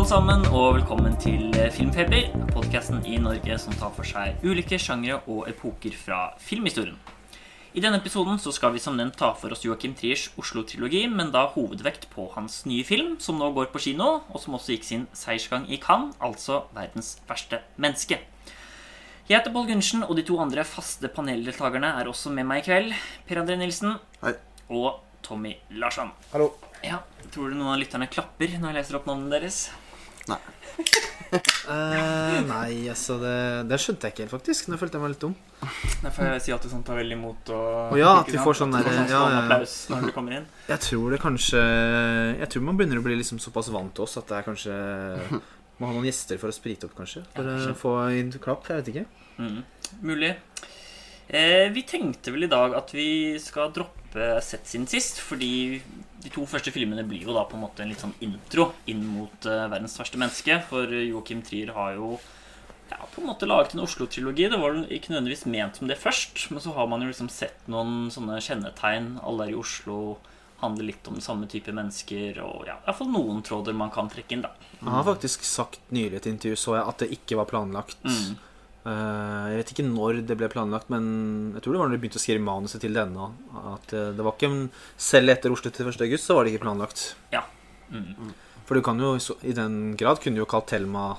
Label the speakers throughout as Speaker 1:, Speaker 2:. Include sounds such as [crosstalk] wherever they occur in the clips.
Speaker 1: alle sammen, og velkommen til Filmfeber. Podkasten i Norge som tar for seg ulike sjangre og epoker fra filmhistorien. I denne episoden så skal vi som nevnt ta for oss Joachim Triers Oslo-trilogi, men da hovedvekt på hans nye film, som nå går på kino, og som også gikk sin seiersgang i Cannes, altså 'Verdens verste menneske'. Jeg heter Pål Gundersen, og de to andre faste paneldeltakerne er også med meg i kveld. Per André Nilsen
Speaker 2: Hei.
Speaker 1: og Tommy Larsson.
Speaker 2: Hallo.
Speaker 1: Ja, Tror du noen av lytterne klapper når jeg leser opp navnene deres?
Speaker 2: Nei. [laughs]
Speaker 3: Eh, nei, altså det, det skjønte jeg ikke helt, faktisk. Nå følte jeg meg litt dum.
Speaker 1: Derfor jeg sier alltid sånn tar veldig imot og
Speaker 3: Å ja, at vi får sånn der-
Speaker 1: sånn
Speaker 3: ja, ja, ja.
Speaker 1: applaus når du kommer inn.
Speaker 3: Jeg tror det kanskje Jeg tror man begynner å bli liksom såpass vant til oss at det er kanskje [laughs] Må ha noen gjester for å sprite opp, kanskje. For
Speaker 1: Ja, kanskje.
Speaker 3: å få inn klapp. Jeg vet ikke.
Speaker 1: Mm, mulig. Eh, vi tenkte vel i dag at vi skal droppe Sett siden sist, fordi de to første filmene blir jo da på en måte en litt sånn intro inn mot eh, verdens verste menneske. For Joachim Trier har jo ja, på en måte laget en Oslo-trilogi. Det var ikke nødvendigvis ment som det først, men så har man jo liksom sett noen sånne kjennetegn. Alle er i Oslo, handler litt om den samme type mennesker, og ja, i hvert fall noen tråder man kan trekke inn, da.
Speaker 3: Han har faktisk sagt nylig i et intervju så jeg at det ikke var planlagt.
Speaker 1: Mm.
Speaker 3: Eh, jeg vet ikke når det ble planlagt, men jeg tror det var når de begynte å skrive manuset til denne. At eh, det var ikke Selv etter Oslo til 1. august så var det ikke planlagt.
Speaker 1: Mm.
Speaker 3: For du kan jo i den grad kunne du jo kalt Thelma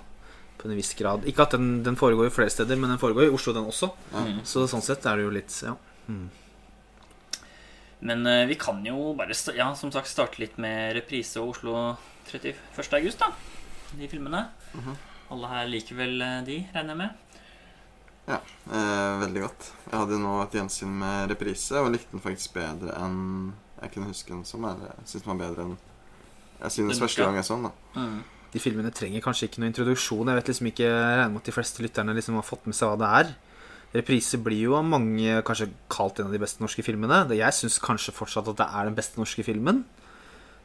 Speaker 3: på en viss grad Ikke at den, den foregår jo flere steder, men den foregår i Oslo, den også.
Speaker 1: Mm.
Speaker 3: Så sånn sett er det jo litt Ja.
Speaker 1: Men eh, vi kan jo bare ja, som sagt starte litt med reprise og Oslo 31. august, da. De filmene.
Speaker 2: -hmm.
Speaker 1: Alle her liker vel de, regner jeg med?
Speaker 2: Eh, veldig godt. Jeg hadde nå et gjensyn med reprise og likte den faktisk bedre enn jeg kunne huske den som. Eller jeg synes den var bedre enn jeg synes
Speaker 1: Den
Speaker 2: første gang jeg så den. da.
Speaker 1: Mm.
Speaker 3: De filmene trenger kanskje ikke noe introduksjon. Jeg vet liksom ikke, jeg regner med at de fleste lytterne liksom har fått med seg hva det er. Reprise blir jo av mange kanskje kalt en av de beste norske filmene. Jeg syns kanskje fortsatt at det er den beste norske filmen.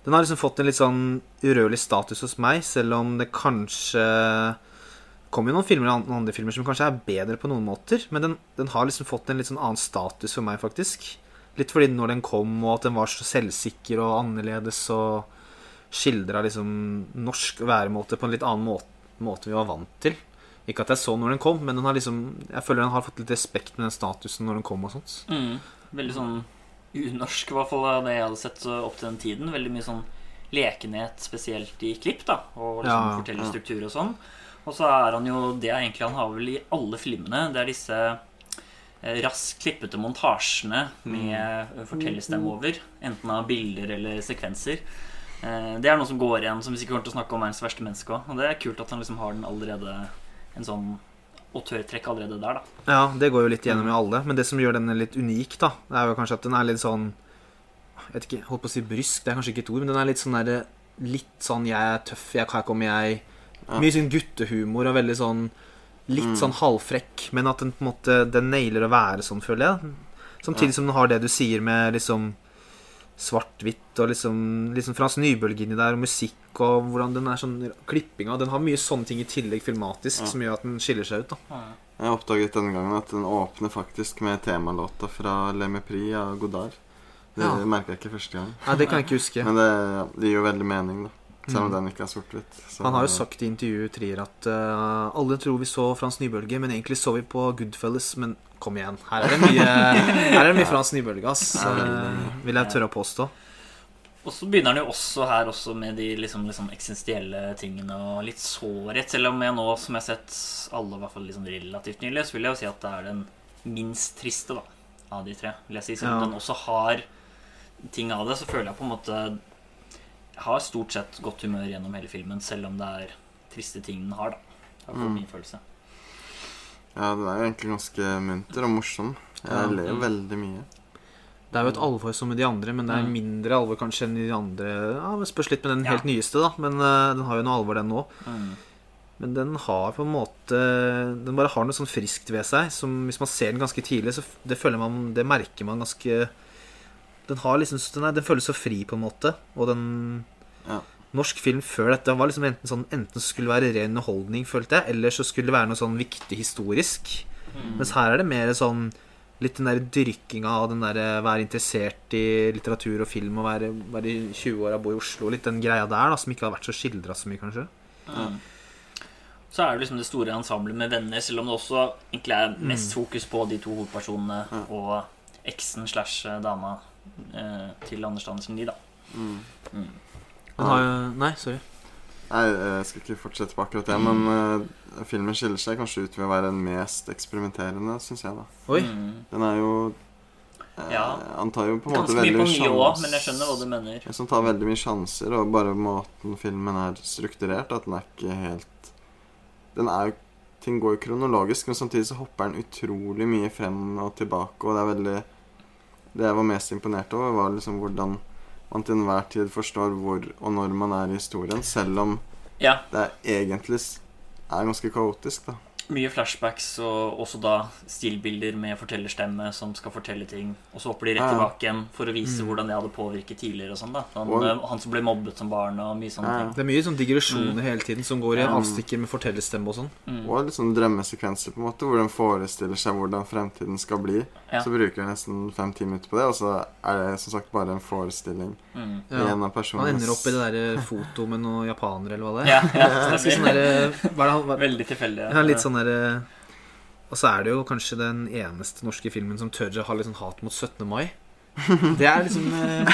Speaker 3: Den har liksom fått en litt sånn urørlig status hos meg, selv om det kanskje kommer jo noen filmer noen andre filmer som kanskje er bedre på noen måter. Men den, den har liksom fått en litt sånn annen status for meg, faktisk. Litt fordi når den kom, og at den var så selvsikker og annerledes og skildra liksom norsk væremåte på en litt annen måte, måte vi var vant til. Ikke at jeg så når den kom, men den har liksom, jeg føler den har fått litt respekt med den statusen når den kom. og sånt
Speaker 1: Mm. Veldig sånn unorsk, i hvert fall av det jeg hadde sett opp til den tiden. Veldig mye sånn lekenhet, spesielt i klipp, da, og liksom
Speaker 3: Ja, ja.
Speaker 1: fortellerstruktur og sånn. Og så er han jo det egentlig han har vel i alle filmene. Det er disse eh, raskt klippete montasjene med mm. fortellerstemme over. Enten av bilder eller sekvenser. Eh, Det er noe som går igjen, som vi sikkert kommer til å snakke om verdens verste menneske òg. Og det er kult at han liksom har den allerede en sånn autørtrekk allerede der, da.
Speaker 3: Ja, det går jo litt gjennom i alle. Men det som gjør den litt unik, da, det er jo kanskje at den er litt sånn Jeg vet ikke, holdt på å si brysk, det er kanskje ikke et ord, men den er litt sånn der Litt sånn 'jeg er tøff, jeg, her kommer jeg'
Speaker 2: Ja.
Speaker 3: Mye sånn guttehumor og veldig sånn Litt
Speaker 2: Mm.
Speaker 3: sånn halvfrekk, men at den på en måte Den nailer å være sånn, føler jeg. Samtidig
Speaker 2: Ja.
Speaker 3: som den har det du sier med liksom svart-hvitt og liksom, liksom Frans Nybølge inni der, og musikk og hvordan den er sånn Klippinga. Den har mye sånne ting i tillegg filmatisk
Speaker 2: Ja.
Speaker 3: som gjør at den skiller seg ut. da
Speaker 2: Jeg oppdaget denne gangen at den åpner faktisk med temalåta fra Le Mépris av Godard. Det
Speaker 3: Ja.
Speaker 2: merka jeg ikke første gang.
Speaker 3: Nei, det kan jeg ikke huske.
Speaker 2: Men det, det gir jo veldig mening, da. Selv om
Speaker 3: Mm.
Speaker 2: den ikke er sort-hvitt.
Speaker 3: Han har jo sagt i intervjuet Trier at uh, alle tror vi så Frans Nybølge, men egentlig så vi på Goodfellas. Men kom igjen, her er det mye, [laughs] her er det mye Frans Nybølge, ass. Eh, vil jeg tørre å påstå.
Speaker 1: Og så begynner han jo også her også med de liksom, liksom eksistensielle tingene og litt sårhet. Selv om jeg nå, som jeg har sett alle i hvert fall liksom relativt nylig, så vil jeg jo si at det er den minst triste da, av de tre. vil jeg si. Selv om
Speaker 3: Ja.
Speaker 1: den også har ting av det, så føler jeg på en måte har stort sett godt humør gjennom hele filmen, selv om det er triste ting den har. da. Det er i
Speaker 2: Mm.
Speaker 1: min følelse.
Speaker 2: Ja, den er jo egentlig ganske munter og morsom. Jeg
Speaker 3: Ja.
Speaker 2: ler jo veldig mye.
Speaker 3: Det er jo et alvor som med de andre, men det er
Speaker 1: Mm.
Speaker 3: mindre alvor kanskje enn i de andre. Ja, det Spørs litt med den
Speaker 1: Ja.
Speaker 3: helt nyeste, da. Men uh, den har jo noe alvor, den nå.
Speaker 1: Mm.
Speaker 3: Men den har på en måte Den bare har noe sånn friskt ved seg. Som Hvis man ser den ganske tidlig, så det føler man Det merker man ganske Den har liksom Den, er, den føles så fri, på en måte. Og den
Speaker 2: Ja.
Speaker 3: Norsk film før dette var liksom enten sånn Enten skulle det være ren underholdning, følte jeg, eller så skulle det være noe sånn viktig historisk.
Speaker 1: Mm.
Speaker 3: Mens her er det mer sånn litt den der dyrkinga av den der være interessert i litteratur og film og være, være i 20-åra, bo i Oslo. Litt den greia der da, som ikke har vært så skildra så mye, kanskje.
Speaker 1: Mm. Så er det liksom det store ensemblet med venner, selv om det også egentlig er mest fokus på de to hovedpersonene
Speaker 2: mm.
Speaker 1: og eksen slash dama eh, til Anders Danielsen Lie, da.
Speaker 2: Mm.
Speaker 3: Mm. har Nei, sorry.
Speaker 2: Nei, jeg skal ikke fortsette på akkurat det, men uh, filmen skiller seg kanskje ut ved å være den mest eksperimenterende, syns jeg, da.
Speaker 3: Oi.
Speaker 1: Mm.
Speaker 2: Den er jo eh,
Speaker 1: Ja.
Speaker 2: Han tar jo på en måte
Speaker 1: Ganske
Speaker 2: veldig
Speaker 1: på mye
Speaker 2: sjanser.
Speaker 1: men jeg skjønner hva du mener.
Speaker 2: Som tar veldig mye sjanser, og bare måten filmen er strukturert At den er ikke helt Den er jo Ting går jo kronologisk, men samtidig så hopper den utrolig mye frem og tilbake, og det er veldig Det jeg var mest imponert over, var liksom hvordan man til enhver tid forstår hvor og når man er i historien, selv om
Speaker 1: Ja,
Speaker 2: det egentlig er ganske kaotisk, da.
Speaker 1: Mye flashbacks og også da stillbilder med fortellerstemme som skal fortelle ting. Og så hopper de rett tilbake igjen for å vise
Speaker 3: Mm.
Speaker 1: hvordan det hadde påvirket tidligere. og sånn da han,
Speaker 2: Og-
Speaker 1: eh, han som ble mobbet som barn og mye sånne
Speaker 2: Ja,
Speaker 1: ting.
Speaker 3: Det er mye sånn digresjoner hele tiden som går i
Speaker 1: en
Speaker 3: avstikker med fortellerstemme og sånn.
Speaker 1: Mm.
Speaker 2: Og litt sånn drømmesekvenser, på en måte, hvor den forestiller seg hvordan fremtiden skal bli.
Speaker 1: Ja.
Speaker 2: Så bruker den nesten fem-ti minutter på det, og så er det som sagt bare en forestilling
Speaker 1: Mm.
Speaker 3: Ja.
Speaker 2: en av
Speaker 3: Han ender opp i det derre fotoet med noen japanere, eller hva det er.
Speaker 1: Ja, ja,
Speaker 3: Ganske sånn der, Hva er det hva-
Speaker 1: Veldig tilfeldig.
Speaker 3: Ja, litt sånn derre Og så er det jo kanskje den eneste norske filmen som tør å ha litt sånn hat mot 17. mai. [laughs] Det er liksom eh,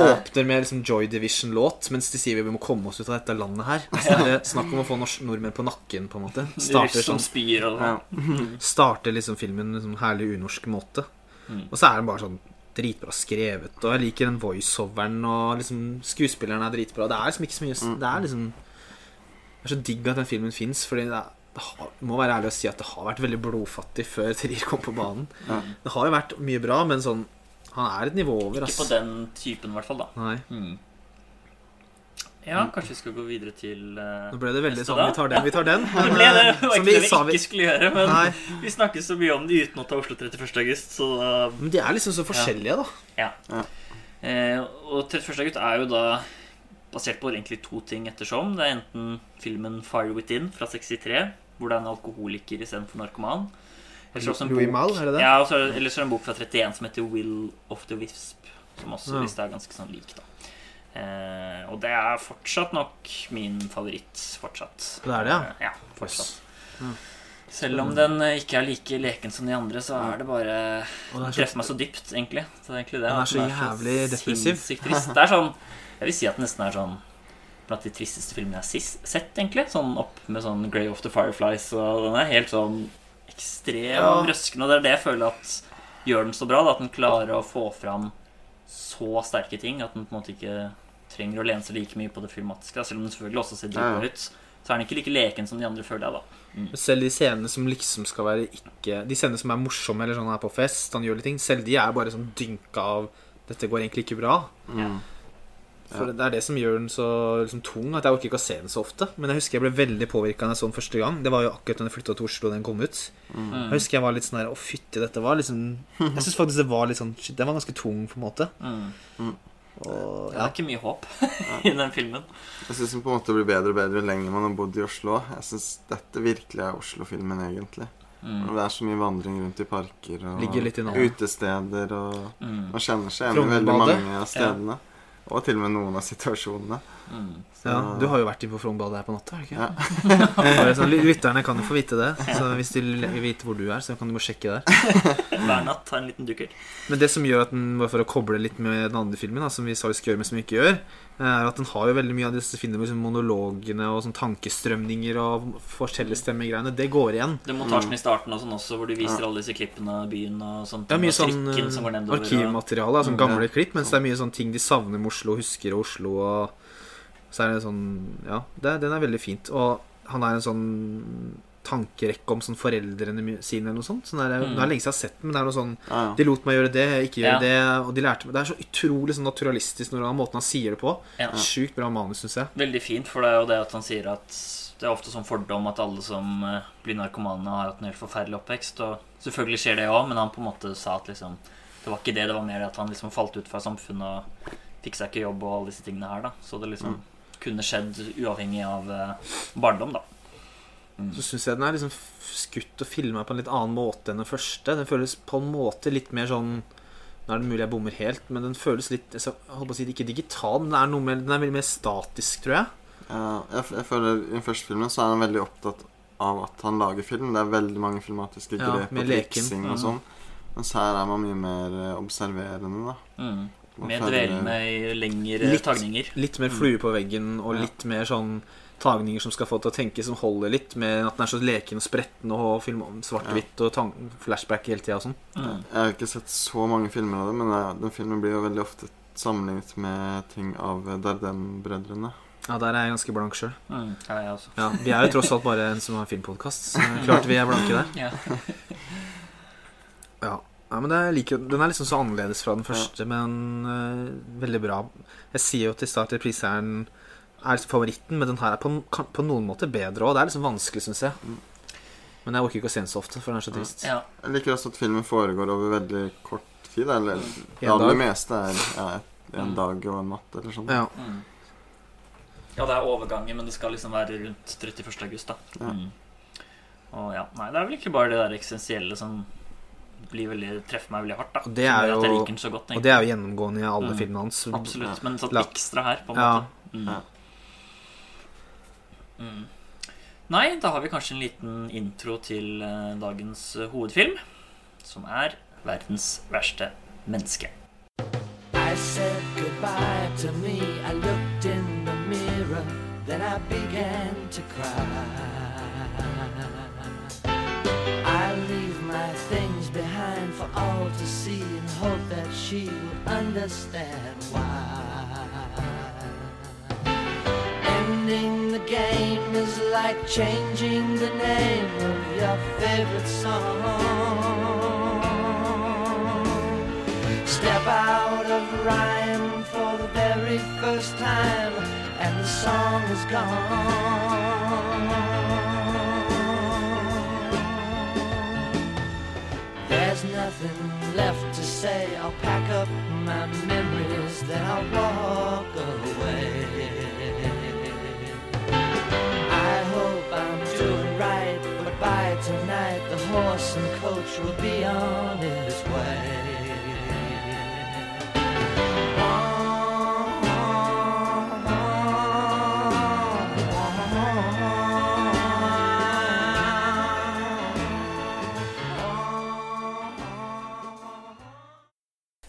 Speaker 3: Åpner med liksom Joy Division-låt, mens de sier vi må komme oss ut av dette landet her. Så er snakk om å få nordmenn på nakken, på en måte. Starter, sånn,
Speaker 1: spyr og
Speaker 2: Ja. [laughs]
Speaker 3: starter liksom filmen på en sånn herlig unorsk måte.
Speaker 1: Mm.
Speaker 3: Og så er den bare sånn dritbra skrevet, og jeg liker den voiceoveren, og liksom skuespilleren er dritbra. Det er liksom ikke så mye Det er liksom Det er så digg at den filmen fins, fordi det, er, det har, må være ærlig å si at det har vært veldig blodfattig før Trier kom på banen.
Speaker 2: Ja.
Speaker 3: Det har jo vært mye bra, men sånn Han er et nivå over,
Speaker 1: Ikke på den typen, i hvert fall. da
Speaker 3: Nei.
Speaker 1: mm. Ja, kanskje vi skal gå videre til uh,
Speaker 3: Nå ble det veldig sånn
Speaker 1: da?
Speaker 3: Vi tar den, vi tar den. [laughs]
Speaker 1: Det ble det. Det var ikke det
Speaker 3: vi
Speaker 1: ikke skulle gjøre, men
Speaker 3: Nei. [laughs]
Speaker 1: vi snakket så mye om det uten å ta Oslo 31. august, så uh,
Speaker 3: Men de er liksom så forskjellige, da.
Speaker 1: Ja.
Speaker 2: Ja.
Speaker 1: Eh, og 31. august er jo da basert på egentlig to ting ettersom. Det er enten filmen Fire Within fra 63, hvor det en alkoholiker istedenfor narkoman.
Speaker 3: Louis
Speaker 1: bok-
Speaker 3: er det det?
Speaker 1: Ja, og så det- eller så er det en bok fra 31 som heter Will of the Wisp, som også
Speaker 3: Ja.
Speaker 1: er ganske sånn lik, da. Eh, og det er fortsatt nok min favoritt. Fortsatt.
Speaker 3: Det er det, ja?
Speaker 1: Eh, ja, fortsatt.
Speaker 3: Ja.
Speaker 1: Selv om den eh, ikke er like leken som de andre, så er det bare Den
Speaker 3: er
Speaker 1: treffer meg så dypt, egentlig. Så det egentlig det.
Speaker 3: Den er så jævlig depressiv.
Speaker 1: Det er sånn Jeg vil si at den nesten er sånn blant de tristeste filmene jeg har sett, egentlig. Sånn opp med sånn Grey of the Fireflies, og den er helt sånn ekstrem
Speaker 3: Ja.
Speaker 1: og røskende. Og det er det jeg føler at gjør den så bra, da, at den klarer å få fram så sterke ting at den på en måte ikke trenger å lene seg like mye på det filmatiske. Selv om den selvfølgelig også ser dritbra
Speaker 2: ja.
Speaker 1: ut, så er den ikke like leken som de andre, føler jeg, da.
Speaker 3: selv de scenene som liksom skal være ikke De scenene som er morsomme, eller sånn her på fest, han gjør litt ting, selv de er bare sånn dynka av Dette går egentlig ikke bra.
Speaker 2: Mm.
Speaker 3: For Det er det som gjør den så liksom, tung, at jeg orker ikke å se den så ofte. Men jeg husker jeg ble veldig påvirka da jeg så den første gang. Det var jo akkurat da jeg flytta til Oslo og den kom ut.
Speaker 1: Mm.
Speaker 3: Jeg husker jeg var litt sånn her Å, fytti, dette var liksom Jeg syns faktisk det var litt sånn Shit, den var ganske tung, på en måte.
Speaker 1: Mm.
Speaker 3: Og,
Speaker 1: Det er ikke mye håp [laughs] i den filmen.
Speaker 2: Jeg syns den på en måte blir bedre og bedre jo lenger man har bodd i Oslo. Jeg syns dette virkelig er Oslo-filmen, egentlig.
Speaker 1: Mm.
Speaker 2: Det er så mye vandring rundt i parker og utesteder. og
Speaker 1: Mm.
Speaker 2: Man kjenner seg igjen i veldig mange av stedene. Og til og med noen av situasjonene.
Speaker 1: Mm.
Speaker 2: Så,
Speaker 3: ja, du har jo vært inn på Frognerbadet her på natta, har du ikke?
Speaker 2: Ja. [laughs]
Speaker 3: Sånn, [laughs] Lytterne kan jo få vite det. Så hvis de vil vite hvor du er, så kan du bare sjekke der. [laughs]
Speaker 1: Hver natt har en liten dukkert.
Speaker 3: Men det som gjør at den, bare for å koble litt med den andre filmen, da, som vi sa vi skal gjøre, men som vi ikke gjør, er at den har jo veldig mye av disse filmene med liksom monologene og sånn tankestrømninger og fortellerstemmegreiene. Det går igjen.
Speaker 1: Det er montasjen i starten og sånn også, hvor de viser alle disse klippene av byen og sånt.
Speaker 3: Det er mye
Speaker 1: og
Speaker 3: sånn arkivmateriale, sånn
Speaker 1: Mm.
Speaker 3: gamle klipp, mens det er mye sånn ting de savner med Oslo, husker Oslo, og så er det sånn Ja, det, den er veldig fint. Og han er en sånn tankerekke om sånn foreldrene sine eller noe sånt. Sånn der,
Speaker 1: Mm.
Speaker 3: Det er lenge siden jeg har sett den, men det er noe sånn
Speaker 2: Ja, ja.
Speaker 3: De lot meg gjøre det, ikke gjøre
Speaker 1: Ja.
Speaker 3: det, og de lærte meg Det er så utrolig sånn naturalistisk når han, måten han sier det på.
Speaker 1: Ja.
Speaker 3: Sjukt bra manus, syns jeg.
Speaker 1: Veldig fint, for det er jo det at han sier at det er ofte sånn fordom at alle som eh, blir narkomane, har hatt en helt forferdelig oppvekst. Og selvfølgelig skjer det òg, men han på en måte sa at liksom det var ikke det, det var mer at han liksom falt ut fra samfunnet og fikk seg ikke jobb og alle disse tingene her, da. Så det liksom kunne skjedd uavhengig av eh, barndom, da.
Speaker 3: Så syns jeg den er liksom skutt og filma på en litt annen måte enn den første. Den føles på en måte litt mer sånn Nå er det mulig jeg bommer helt, men den føles litt Jeg holdt på å si det ikke digital, men det er noe med, den er veldig mer statisk, tror jeg.
Speaker 2: Ja, jeg, jeg føler I den første filmen så er han veldig opptatt av at han lager film. Det er veldig mange filmatiske grep
Speaker 3: ja,
Speaker 2: og leksing og
Speaker 1: Mhm.
Speaker 2: sånn. Mens her er man mye mer eh, observerende, da.
Speaker 1: Mm.
Speaker 2: Følger-
Speaker 1: dvelende i lengre
Speaker 3: Litt.
Speaker 1: tagninger.
Speaker 3: Litt mer flue på veggen og
Speaker 2: Ja.
Speaker 3: litt mer sånn tagninger som skal få til å tenke, som holder litt, med at den er så leken og spretten og svart-hvitt og tang flashback hele tida og sånn.
Speaker 1: Mm.
Speaker 2: Jeg har ikke sett så mange filmer av det, men den filmen blir jo veldig ofte sammenlignet med ting av Dardem-brødrene.
Speaker 3: Ja, der er jeg ganske blank sjøl.
Speaker 1: Mm. Ja, jeg også.
Speaker 3: Ja, vi er jo tross alt bare en som har filmpodkast, så klart vi er blanke der. [laughs]
Speaker 1: Ja.
Speaker 3: Ja. ja, men det er like, Den er liksom så annerledes fra den første, men uh, veldig bra. Jeg sier jo til start at priseren er, er favoritten, men den her er på, kan- på noen måte bedre òg. Det er liksom vanskelig, syns jeg. Men jeg orker ikke å se den så ofte, for den er så trist.
Speaker 1: ja.
Speaker 2: Jeg liker også at filmen foregår over veldig kort tid. Eller det aller
Speaker 3: dag.
Speaker 2: meste er ja, en
Speaker 1: Mm.
Speaker 2: dag og en natt eller sånn.
Speaker 3: Ja.
Speaker 1: Mm. Ja, det er overganger, men det skal liksom være rundt 31. august, da.
Speaker 2: Ja.
Speaker 1: Mm. Og ja, nei, det er vel ikke bare det der eksistensielle som blir veldig, treffer meg veldig hardt, da.
Speaker 3: Og det er jo-
Speaker 1: den så godt,
Speaker 3: Og det er jo gjennomgående i alle
Speaker 1: Mm.
Speaker 3: filmene hans.
Speaker 1: Absolutt, men sånn
Speaker 3: La-
Speaker 1: ekstra her, på en
Speaker 3: Ja.
Speaker 1: måte. Mm.
Speaker 2: Ja.
Speaker 1: Mm. Nei, da har vi kanskje en liten intro til eh, dagens eh, hovedfilm, som er 'Verdens verste menneske'.
Speaker 4: I said goodbye to me. I looked in the mirror, then I began to cry. She will understand why. Ending the game is like changing the name of your favorite song. Step out of rhyme for the very first time, and the song is gone. Nothing left to say. I'll pack up my memories, then I'll walk away. I hope I'm doing right, but by tonight the horse and coach will be on his way.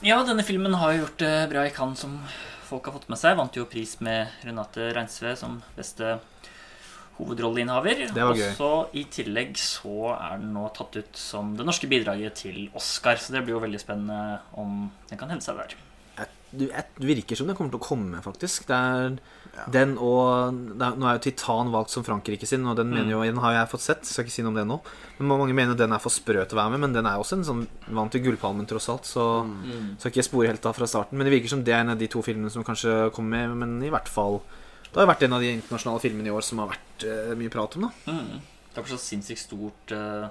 Speaker 1: Ja, denne filmen har jo gjort det bra i Cannes, som folk har fått med seg. Vant jo pris med Renate Reinsve som beste hovedrolleinnehaver.
Speaker 3: Det var
Speaker 1: Og
Speaker 3: gøy.
Speaker 1: så i tillegg så er den nå tatt ut som det norske bidraget til Oscar, så det blir jo veldig spennende om den kan hevde seg der.
Speaker 3: Du, et- virker som den kommer til å komme, faktisk. Det er den og det er, Nå er jo Titan valgt som Frankrike sin, og den, mener jo, den har jeg fått sett. Skal ikke si noe om det nå. Men Mange mener den er for sprø til å være med, men den er også en sånn vant til Gullpalmen, tross alt. Så skal ikke jeg spore helt av fra starten. Men det virker som det er en av de to filmene som kanskje kommer med. Men i hvert fall Det har vært en av de internasjonale filmene i år som har vært uh, mye prat om, da.
Speaker 1: Mm. Det er for så sinnssykt stort eh,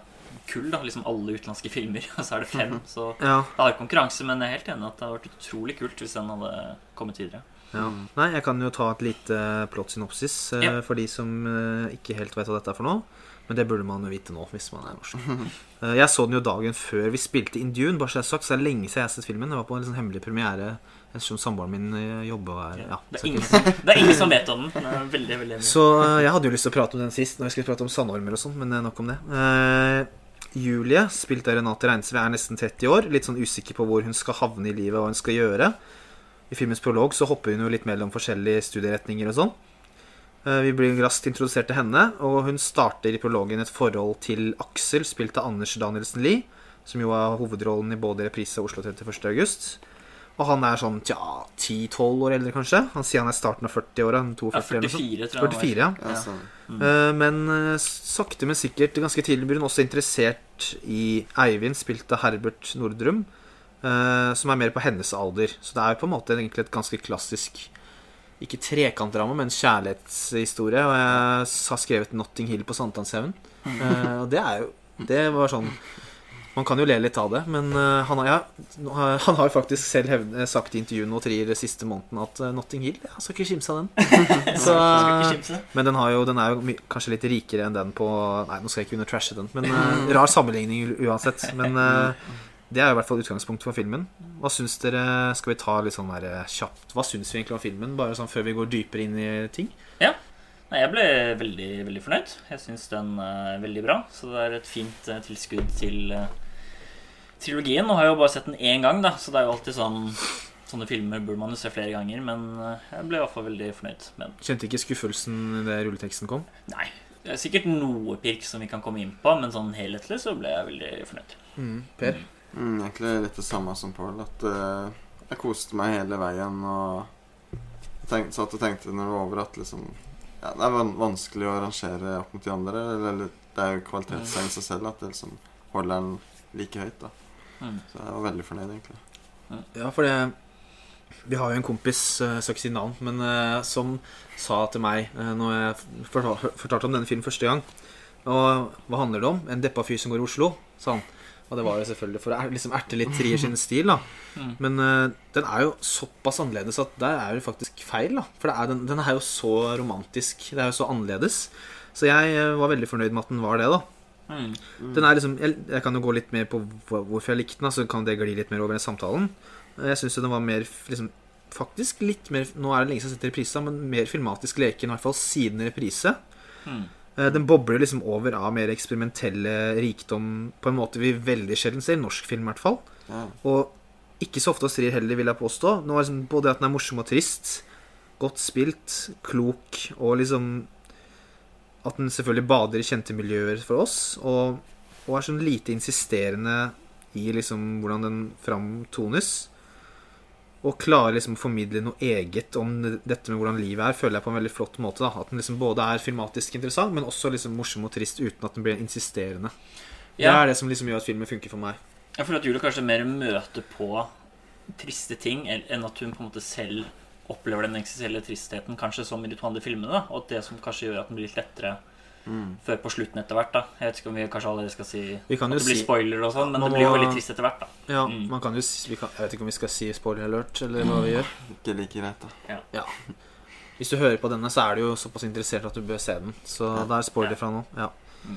Speaker 1: kull, da. Liksom alle utenlandske filmer. [laughs] Og så er det fem. Så
Speaker 3: Ja,
Speaker 1: det har konkurranse, men jeg er helt enig at det hadde vært utrolig kult hvis den hadde kommet videre.
Speaker 3: ja. Nei, jeg kan jo ta et lite plottsynopsis eh,
Speaker 1: Ja.
Speaker 3: for de som eh, ikke helt vet hva dette er for noe. Men det burde man jo vite nå, hvis man er norsk. [laughs] Eh, Jeg så den jo dagen før vi spilte In Dune, bare så jeg har sagt, så det er lenge siden jeg har sett filmen. Det var på en liksom hemmelig premiere ettersom samboeren min eh, jobber her. Ja,
Speaker 1: Det, er ingen det er ingen som vet om den. Den er veldig, veldig.
Speaker 3: Så eh, jeg hadde jo lyst til å prate om den sist, når vi skulle prate om sandormer og sånn, men eh, nok om det. Eh, Julie, spilt av Renate Reinsve, er nesten 30 år. Litt sånn usikker på hvor hun skal havne i livet, og hva hun skal gjøre. I filmens prolog så hopper hun jo litt mellom forskjellige studieretninger og sånn. Eh, Vi blir raskt introdusert til henne, og hun starter i prologen et forhold til Aksel, spilt av Anders Danielsen Lie, som jo har hovedrollen i både reprise og Oslo 31. Og han er sånn tja, 10-12 år eldre, kanskje. Han sier han er starten av 40-åra.
Speaker 1: Ja, 44, tror jeg.
Speaker 3: 44, ja.
Speaker 2: Ja,
Speaker 1: Ja.
Speaker 2: stemmer.
Speaker 3: Eh, Men eh, sakte, men sikkert, ganske tidlig blir hun også interessert i Eivind, spilt av Herbert Nordrum, uh, som er mer på hennes alder. Så det er jo på en måte egentlig et ganske klassisk ikke trekantdrama, men kjærlighetshistorie. Og jeg har skrevet 'Notting Hill på Sankthanshaugen'. Eh, og det er jo Det var sånn Man kan jo le litt av det, men eh, han, har, ja, [laughs] han har jo faktisk selv hevd, sagt i intervjuet nå trier siste måneden at eh, 'Notting Hill' Jeg skal ikke kimse av den. [laughs] Så, men den, har jo, den er jo kanskje litt rikere enn den på Nei, nå skal jeg ikke kunne trashe den, men eh, rar sammenligning uansett. Men eh, det er jo i hvert fall utgangspunktet for filmen. Hva syns dere Skal vi ta litt sånn der eh, kjapt Hva syns vi egentlig om filmen, bare sånn før vi går dypere inn i ting?
Speaker 1: Nei, jeg ble veldig, veldig fornøyd. Jeg syns den er veldig bra. Så det er et fint eh, tilskudd til eh, trilogien. Nå har jeg jo bare sett den én gang, da, så det er jo alltid sånn Sånne filmer burde man jo se flere ganger, men eh, jeg ble i hvert fall veldig fornøyd med den.
Speaker 3: Kjente ikke skuffelsen da rulleteksten kom?
Speaker 1: Nei. Det er sikkert noe pirk som vi kan komme inn på, men sånn helhetlig så ble jeg veldig fornøyd.
Speaker 3: Mm. Per?
Speaker 2: Mm, egentlig litt det samme som Paul. At uh, jeg koste meg hele veien. Og tenkte, satt og tenkte når det var over at liksom ja, Det er vanskelig å rangere opp mot de andre. Eller det er jo kvalitetstegn i seg selv at det liksom holder den like høyt. da
Speaker 1: Mm.
Speaker 2: Så jeg var veldig fornøyd, egentlig.
Speaker 3: Ja, for det Vi har jo en kompis, eh, jeg skal ikke si navn, men eh, som sa til meg uh, når jeg fortalte, om denne filmen første gang Og hva handler det om? En deppa fyr som går i Oslo, sa han. Og det var jo selvfølgelig for å er- liksom erte litt Trier sin stil, da.
Speaker 1: Mm.
Speaker 3: Men uh, den er jo såpass annerledes at der er det faktisk feil, da. For det er, den, den er jo så romantisk. Det er jo så annerledes. Så jeg uh, var veldig fornøyd med at den var det, da.
Speaker 1: Mm.
Speaker 3: Den er liksom, jeg, jeg kan jo gå litt mer på hvorfor jeg likte den, så kan det gli litt mer over i samtalen. Jeg syns den var mer liksom, Faktisk litt mer Nå er det lenge siden jeg har sett reprise, men mer filmatisk leken, i hvert fall siden reprise.
Speaker 1: Mm.
Speaker 3: Eh, Den bobler liksom over av mer eksperimentelle rikdom på en måte vi veldig sjelden ser. Norsk film, i hvert fall.
Speaker 2: Ja.
Speaker 3: Og ikke så ofte hos Trier heller, vil jeg påstå. Nå er liksom både at den er morsom og trist, godt spilt, klok, og liksom At den selvfølgelig bader i kjente miljøer for oss, og, og er sånn lite insisterende i liksom hvordan den framtones. Og klarer liksom å formidle noe eget om dette med hvordan livet er, føler jeg på en veldig flott måte. da At den liksom både er filmatisk interessant, men også liksom morsom og trist uten at den blir insisterende. Det er det som liksom gjør at filmen funker for meg.
Speaker 1: jeg føler at Julie kanskje mer møter på triste ting enn at hun på en måte selv opplever den eksistensielle tristheten, kanskje som i de to andre filmene. da Og at det som kanskje gjør at den blir litt lettere
Speaker 2: Mm.
Speaker 1: før på slutten etter hvert. da Jeg vet ikke om vi kanskje allerede skal si
Speaker 3: kan
Speaker 1: at det blir
Speaker 3: si
Speaker 1: spoiler og sånn, men
Speaker 3: Man
Speaker 1: det blir jo
Speaker 3: må-
Speaker 1: veldig trist etter hvert. da
Speaker 3: Ja,
Speaker 1: Mm.
Speaker 3: man kan jo si vi kan, Jeg vet ikke om vi skal si spoiler alert, eller hva vi gjør. [laughs]
Speaker 2: Ikke like greit, da.
Speaker 3: Hvis du hører på denne, så er du jo såpass interessert at du bør se den. Så
Speaker 2: Ja.
Speaker 3: det er spoiler fra nå. Ja.
Speaker 1: Eh,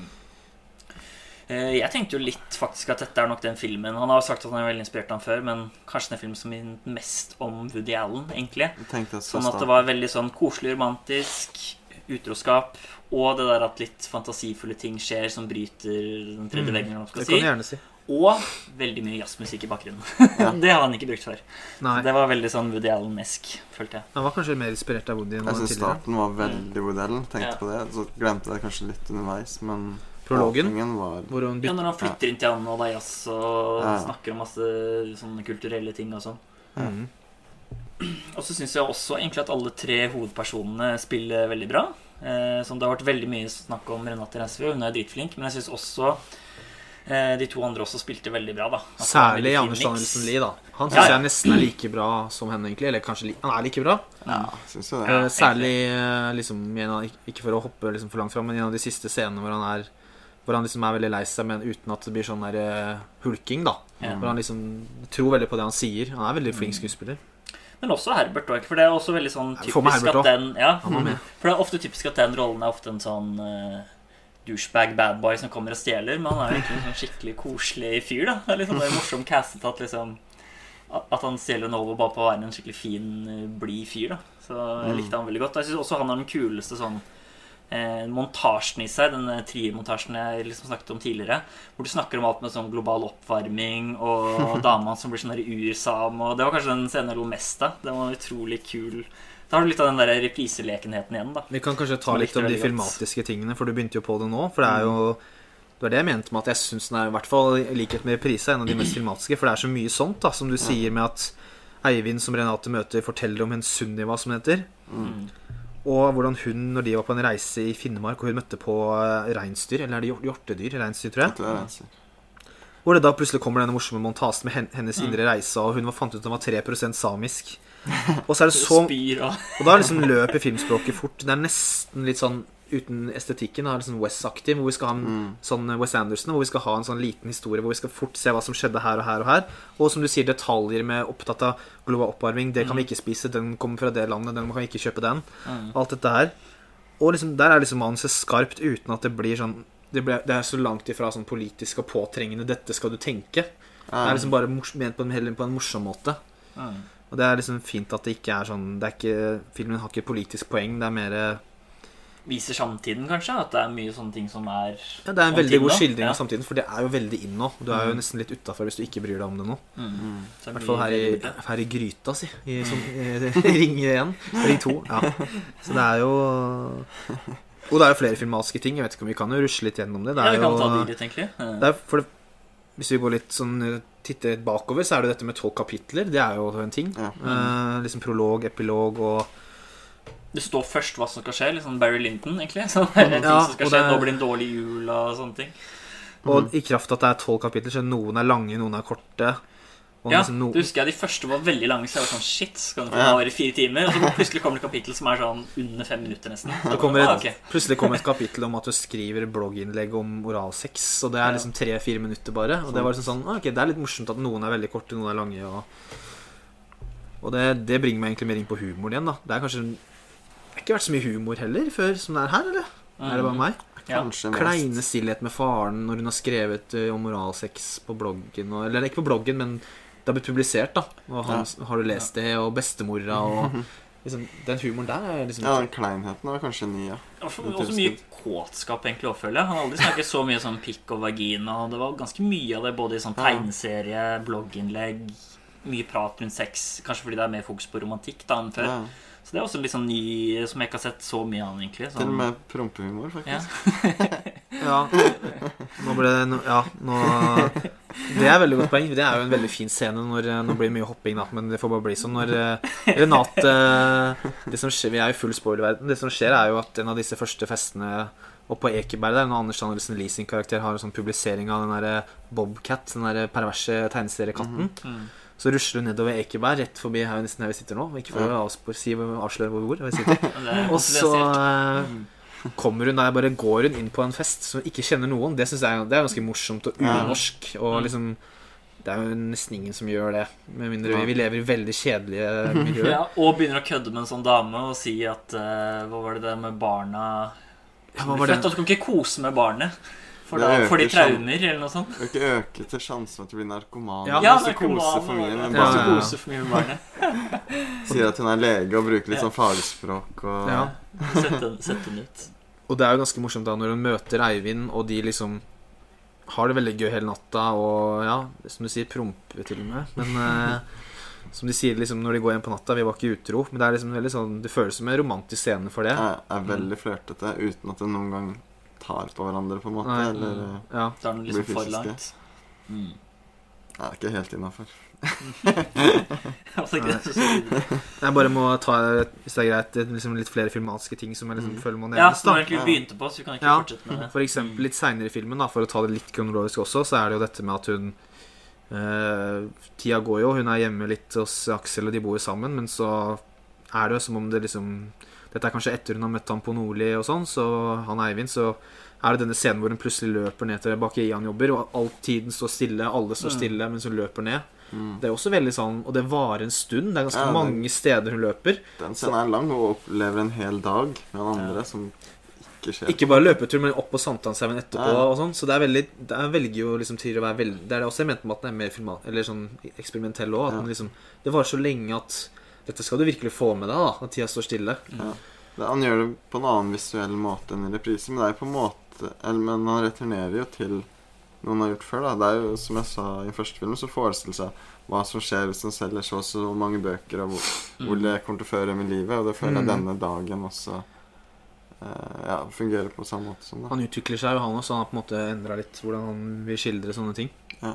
Speaker 1: Jeg tenkte jo litt faktisk at dette er nok den filmen Han har jo sagt at han er veldig inspirert av ham før, men kanskje den filmen som minner mest om Woody Allen, egentlig.
Speaker 2: Jeg
Speaker 1: Sånn at det var veldig sånn koselig, romantisk, utroskap, og det der at litt fantasifulle ting skjer som bryter den tredje
Speaker 3: Mm.
Speaker 1: veggen, eller hva man skal
Speaker 3: Det kan
Speaker 1: si.
Speaker 3: gjerne si.
Speaker 1: Og veldig mye jazzmusikk i bakgrunnen. [laughs]
Speaker 2: Ja.
Speaker 1: det har han ikke brukt før.
Speaker 3: Nei,
Speaker 1: Det var veldig sånn Woody Allen-esk, følte jeg.
Speaker 3: Han var kanskje mer inspirert av Woody enn
Speaker 2: Jeg
Speaker 3: han
Speaker 2: syns
Speaker 3: tidligere.
Speaker 2: starten var veldig Woody Allen. Tenkte
Speaker 1: Ja.
Speaker 2: på det. Så glemte jeg det kanskje litt underveis, men
Speaker 3: Prologen,
Speaker 2: var
Speaker 3: hvor hun
Speaker 1: Ja, Når han flytter inn til han og det er jazz og
Speaker 2: Ja.
Speaker 1: snakker om masse sånne kulturelle ting og sånn.
Speaker 3: mm.
Speaker 1: Og så syns jeg også egentlig at alle tre hovedpersonene spiller veldig bra. Eh, som det har vært veldig mye snakk om Renate Reinsve, hun er dritflink. Men jeg syns også eh, de to andre også spilte veldig bra. da en
Speaker 3: Særlig Anders. Danielsen Lie, da. Han
Speaker 1: Ja,
Speaker 3: syns
Speaker 1: ja.
Speaker 3: jeg nesten er like bra som henne, egentlig. Eller kanskje li han er like bra.
Speaker 2: Ja, syns jo det.
Speaker 3: Eh, Særlig eh, liksom en av, Ikke for å hoppe liksom for langt fram, men en av de siste scenene hvor han er Hvor han liksom er veldig lei seg, men uten at det blir sånn der eh, hulking, da.
Speaker 1: Ja.
Speaker 3: Hvor han liksom tror veldig på det han sier. Han er veldig flink skuespiller.
Speaker 1: Men også Herbert òg, for det er også veldig sånn typisk at den ja,
Speaker 3: med.
Speaker 1: For det er ofte typisk at den rollen er ofte en sånn uh, douchebag badboy som kommer og stjeler, men han er jo egentlig en sånn skikkelig koselig fyr. da Det er liksom det morsomt castet at liksom at at han stjeler Novo bare på å være en skikkelig fin, eh, blid fyr. da Så jeg
Speaker 2: Mm.
Speaker 1: likte han veldig godt. Og Jeg syns også han er den kuleste sånn eh, montasjen i seg, den eh, triermontasjen jeg liksom snakket om tidligere. Hvor du snakker om alt med sånn global oppvarming og [laughs] dama som blir sånn ursam. Og det var kanskje den scenen jeg lo mest av. Den var utrolig kul. Da har du litt av den der repriselekenheten igjen, da.
Speaker 3: Vi kan kanskje ta litt om de filmatiske tingene, for du begynte jo på det nå. For det er jo Det var det jeg mente med at jeg syns den er, i hvert fall i likhet med reprise, en av de mest filmatiske. For det er så mye sånt, da, som du sier med at Eivind, som Renate møter, forteller om en Sunniva, som det heter.
Speaker 2: Mm.
Speaker 3: Og hvordan hun, når de var på en reise i Finnmark, og hun møtte på eh, reinsdyr, eller er det hjortedyr? Reinsdyr, tror jeg. Hvor det da plutselig kommer denne morsomme montasjen med hennes
Speaker 1: Mm.
Speaker 3: indre reise, og hun fant ut at hun var 3 samisk. [laughs] Og så er det så
Speaker 1: Og
Speaker 3: da liksom løper filmspråket fort. Det er nesten litt sånn uten estetikken. Det er litt sånn West-aktig. Hvor vi skal ha en
Speaker 2: Mm.
Speaker 3: sånn West Anderson, hvor vi skal ha en sånn liten historie hvor vi skal fort se hva som skjedde her og her og her. Og som du sier, detaljer med opptatt av global oppvarming. Det kan vi ikke spise. Den kommer fra det landet. Den kan vi ikke kjøpe den.
Speaker 1: mm.
Speaker 3: Alt dette her. Og liksom, der er liksom manuset skarpt uten at det blir sånn det, ble, det er så langt ifra sånn politisk og påtrengende 'dette skal du tenke'. Det er liksom bare mors ment på en, heller på en morsom måte.
Speaker 1: Mm.
Speaker 3: Og det er liksom fint at det ikke er sånn det er ikke, Filmen har ikke politisk poeng. Det er mer
Speaker 1: viser samtiden, kanskje. At det er mye sånne ting som er
Speaker 3: Ja, det er en veldig god skildring
Speaker 1: Ja.
Speaker 3: av samtiden, for det er jo veldig inn nå. Du er jo
Speaker 1: Mm.
Speaker 3: nesten litt utafor hvis du ikke bryr deg om det nå.
Speaker 1: mm. Så
Speaker 3: I
Speaker 1: er
Speaker 3: hvert fall her i, her i gryta, si. I, som, i Ring 1. Ring 2. Ja. Så det er jo Og det er jo flere filmatiske ting. Jeg vet ikke om vi kan jo rusle litt gjennom det. Det
Speaker 1: Ja,
Speaker 3: er
Speaker 1: vi kan ta
Speaker 3: jo
Speaker 1: de litt, egentlig.
Speaker 3: det er for det, Hvis vi går litt sånn titter bakover, så er det jo dette med tolv kapitler. Det er jo en ting.
Speaker 2: Ja.
Speaker 3: Eh, liksom prolog, epilog og
Speaker 1: Det står først hva som skal skje. Litt sånn Barry Linton, egentlig. [laughs] Så det er en ting som skal skje.
Speaker 3: det er-
Speaker 1: Nå blir det en dårlig jul og sånne ting.
Speaker 3: Og i kraft av at det er tolv kapitler, så noen er lange, noen er korte. Og
Speaker 1: Ja,
Speaker 3: liksom noen...
Speaker 1: det husker jeg De første var veldig lange, så jeg var sånn Shit, skal den få
Speaker 2: Ja.
Speaker 1: vare i fire timer? Og så plutselig kommer det et kapittel som er sånn under fem minutter, nesten. Så
Speaker 3: det kommer
Speaker 1: ah,
Speaker 3: et. Plutselig kommer et kapittel om at du skriver blogginnlegg om oralsex, og det er liksom tre-fire minutter bare. Og det var liksom sånn ah, Ok, det er litt morsomt at noen er veldig korte, noen er lange, og Og det, det bringer meg egentlig mer inn på humoren igjen, da. Det er kanskje har ikke vært så mye humor heller før som det er her, eller? Er det bare meg?
Speaker 1: Ja.
Speaker 3: Kleine stillhet med faren når hun har skrevet eh, om moralsex på bloggen. Og, eller ikke på bloggen, men det har blitt publisert, da. Og han, har du lest det? Og bestemora og [laughs] liksom, Den humoren der er liksom
Speaker 2: Ja, den kleinheten var kanskje ny, ja.
Speaker 1: Også, også mye kåtskap, egentlig, å følge. Han har aldri snakket så mye sånn pikk og vagina. Og det var ganske mye av det både i sånn tegneserie, blogginnlegg, mye prat rundt sex. Kanskje fordi det er mer fokus på romantikk da enn før.
Speaker 2: ja.
Speaker 1: Så det er også litt sånn ny, som jeg ikke har sett så mye av, egentlig.
Speaker 2: Til
Speaker 1: Sånn,
Speaker 2: og med prompehumor, faktisk. [laughs]
Speaker 3: Ja. Nå ble det no, Ja, nå Det er et veldig godt poeng. Det er jo en veldig fin scene når Nå blir det mye hopping, da, men det får bare bli sånn når eh, Renate Det som skjer Vi er jo i full spoilerverden. Det som skjer, er jo at en av disse første festene oppe på Ekeberg der, når Anders Danielsen Lee sin karakter har en sånn publisering av den der Bobcat, den der perverse tegneseriekatten,
Speaker 1: Mm.
Speaker 3: Så rusler hun nedover Ekeberg, rett forbi her nesten her vi sitter nå. Ikke for å avspor, si, avsløre hvor vi sitter. [laughs]
Speaker 1: Er
Speaker 3: Og så eh, kommer hun der, bare går hun inn på en fest som ikke kjenner noen. Det syns jeg det er ganske morsomt og unorsk. Og
Speaker 1: Mm.
Speaker 3: liksom Det er jo nesten ingen som gjør det. Med mindre vi, vi lever i veldig kjedelige [laughs] miljøer.
Speaker 1: Ja, og begynner å kødde med en sånn dame og si at uh, Hva var det det med barna
Speaker 3: Ja,
Speaker 1: født, du kan ikke kose med barnet. For, da får de traumer, eller noe sånt.
Speaker 2: Det øker til sjansen for at du blir narkoman.
Speaker 3: Ja.
Speaker 1: Ja,
Speaker 2: narkoman for mye med
Speaker 1: ja,
Speaker 3: Ja,
Speaker 1: for mye med barnet. [laughs]
Speaker 2: Sier at hun er lege og bruker litt
Speaker 1: Ja.
Speaker 2: sånn fagspråk og
Speaker 3: Ja.
Speaker 1: Sett den, den ut.
Speaker 3: Og det er jo ganske morsomt da når hun møter Eivind, og de liksom har det veldig gøy hele natta, og ja, som du sier, promper til og med. Men eh, som de sier liksom når de går hjem på natta, vi var ikke utro. Men det er liksom veldig sånn Det føles som en romantisk scene for det.
Speaker 2: Jeg er veldig flørtete uten at det noen gang tar på hverandre, på en måte.
Speaker 3: Nei.
Speaker 2: Eller mm,
Speaker 3: Ja.
Speaker 1: det er den liksom for langt. Mm.
Speaker 2: Det er ikke helt innafor. [laughs]
Speaker 1: Altså,
Speaker 3: Jeg bare må ta, hvis det er greit, liksom litt flere filmatiske ting som jeg liksom
Speaker 2: Mm.
Speaker 3: føler må
Speaker 1: ja,
Speaker 3: nevnes.
Speaker 1: som egentlig begynte på, så vi kan ikke
Speaker 3: Ja.
Speaker 1: fortsette med det.
Speaker 3: For eksempel litt seinere i filmen, da, for å ta det litt kronologisk også, så er det jo dette med at hun eh, Tida går jo, hun er hjemme litt hos Aksel, og de bor jo sammen, men så er det jo som om det liksom Dette er kanskje etter hun har møtt han på Nordli og sånn, så han Eivind, så er det denne scenen hvor hun plutselig løper ned til bakeriet han jobber, og all tiden står stille, alle står
Speaker 1: Mm.
Speaker 3: stille mens hun løper ned.
Speaker 2: Mm.
Speaker 3: Det er også veldig sånn Og det varer en stund. Det er ganske
Speaker 2: Ja, det-
Speaker 3: mange steder hun løper.
Speaker 2: Den scenen er lang og opplever en hel dag med han andre
Speaker 1: Ja.
Speaker 2: som ikke skjer.
Speaker 3: Ikke bare løpetur, men opp på Sankthanshaugen etterpå.
Speaker 2: Ja.
Speaker 3: og sånn Så det er veldig Det velger jo liksom til å være veldig Det er det også jeg mente med at den er mer filmat, eller sånn eksperimentell òg. At den liksom Det varer så lenge at dette skal du virkelig få med deg, da. når tida står stille.
Speaker 2: Det, han gjør det på en annen visuell måte enn i reprise, men det er på en måte eller, Men han returnerer jo til noe han har gjort før. da Det er jo, som jeg sa i første film, så forestiller seg hva som skjer hvis han selger så og så mange bøker, og hvor, hvor
Speaker 1: Mm.
Speaker 2: det kommer til å føre med livet. Og det føler jeg
Speaker 3: Mm.
Speaker 2: denne dagen også eh, ja, fungerer på samme måte som det.
Speaker 3: Han utvikler seg jo, han også. Han har på en måte endra litt hvordan han vil skildre sånne ting.
Speaker 1: Ja,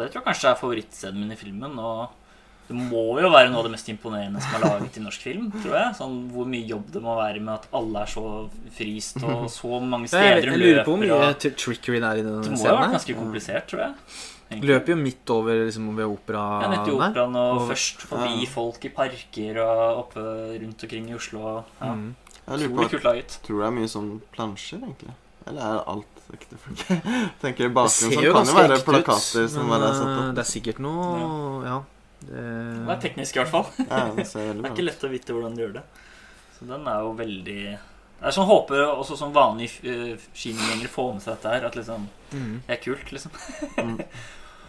Speaker 1: det tror jeg kanskje er favorittscenen min i filmen. Og det må jo være noe av det mest imponerende som er laget i norsk film, tror jeg. Sånn Hvor mye jobb det må være med at alle er så frist, og [laughs] så mange steder
Speaker 3: jeg, lurer på hvor mye
Speaker 1: Og...
Speaker 3: trickery det er i
Speaker 1: Det
Speaker 3: denne
Speaker 1: må jo ha vært ganske komplisert, tror jeg. egentlig.
Speaker 3: Løper jo midt over liksom, ved opera
Speaker 1: Ja, nett i operaen og
Speaker 3: Og-
Speaker 1: først forbi
Speaker 2: Ja.
Speaker 1: folk i parker og oppe rundt omkring i Oslo. Ja.
Speaker 3: Mm.
Speaker 2: Jeg lurer på
Speaker 1: kult laget.
Speaker 2: Tror det er mye sånn plansjer, egentlig. Eller er alt ekte folk? [laughs] Tenker bakgrunnen sånn kan jo
Speaker 3: ganske
Speaker 2: være
Speaker 3: ekte
Speaker 2: plakater
Speaker 3: ut,
Speaker 2: som
Speaker 3: men
Speaker 2: bare er satt
Speaker 3: eh,
Speaker 2: opp.
Speaker 3: det er sikkert noe Ja.
Speaker 1: Det er teknisk, i hvert fall.
Speaker 2: Ja, det
Speaker 1: Det er ikke lett å vite hvordan de gjør det. Så den er jo veldig Det er sånn håper også som vanlige uh, kinogjengere får med seg dette her. At liksom
Speaker 3: mm.
Speaker 1: Det er kult, liksom.
Speaker 2: Mm. [laughs]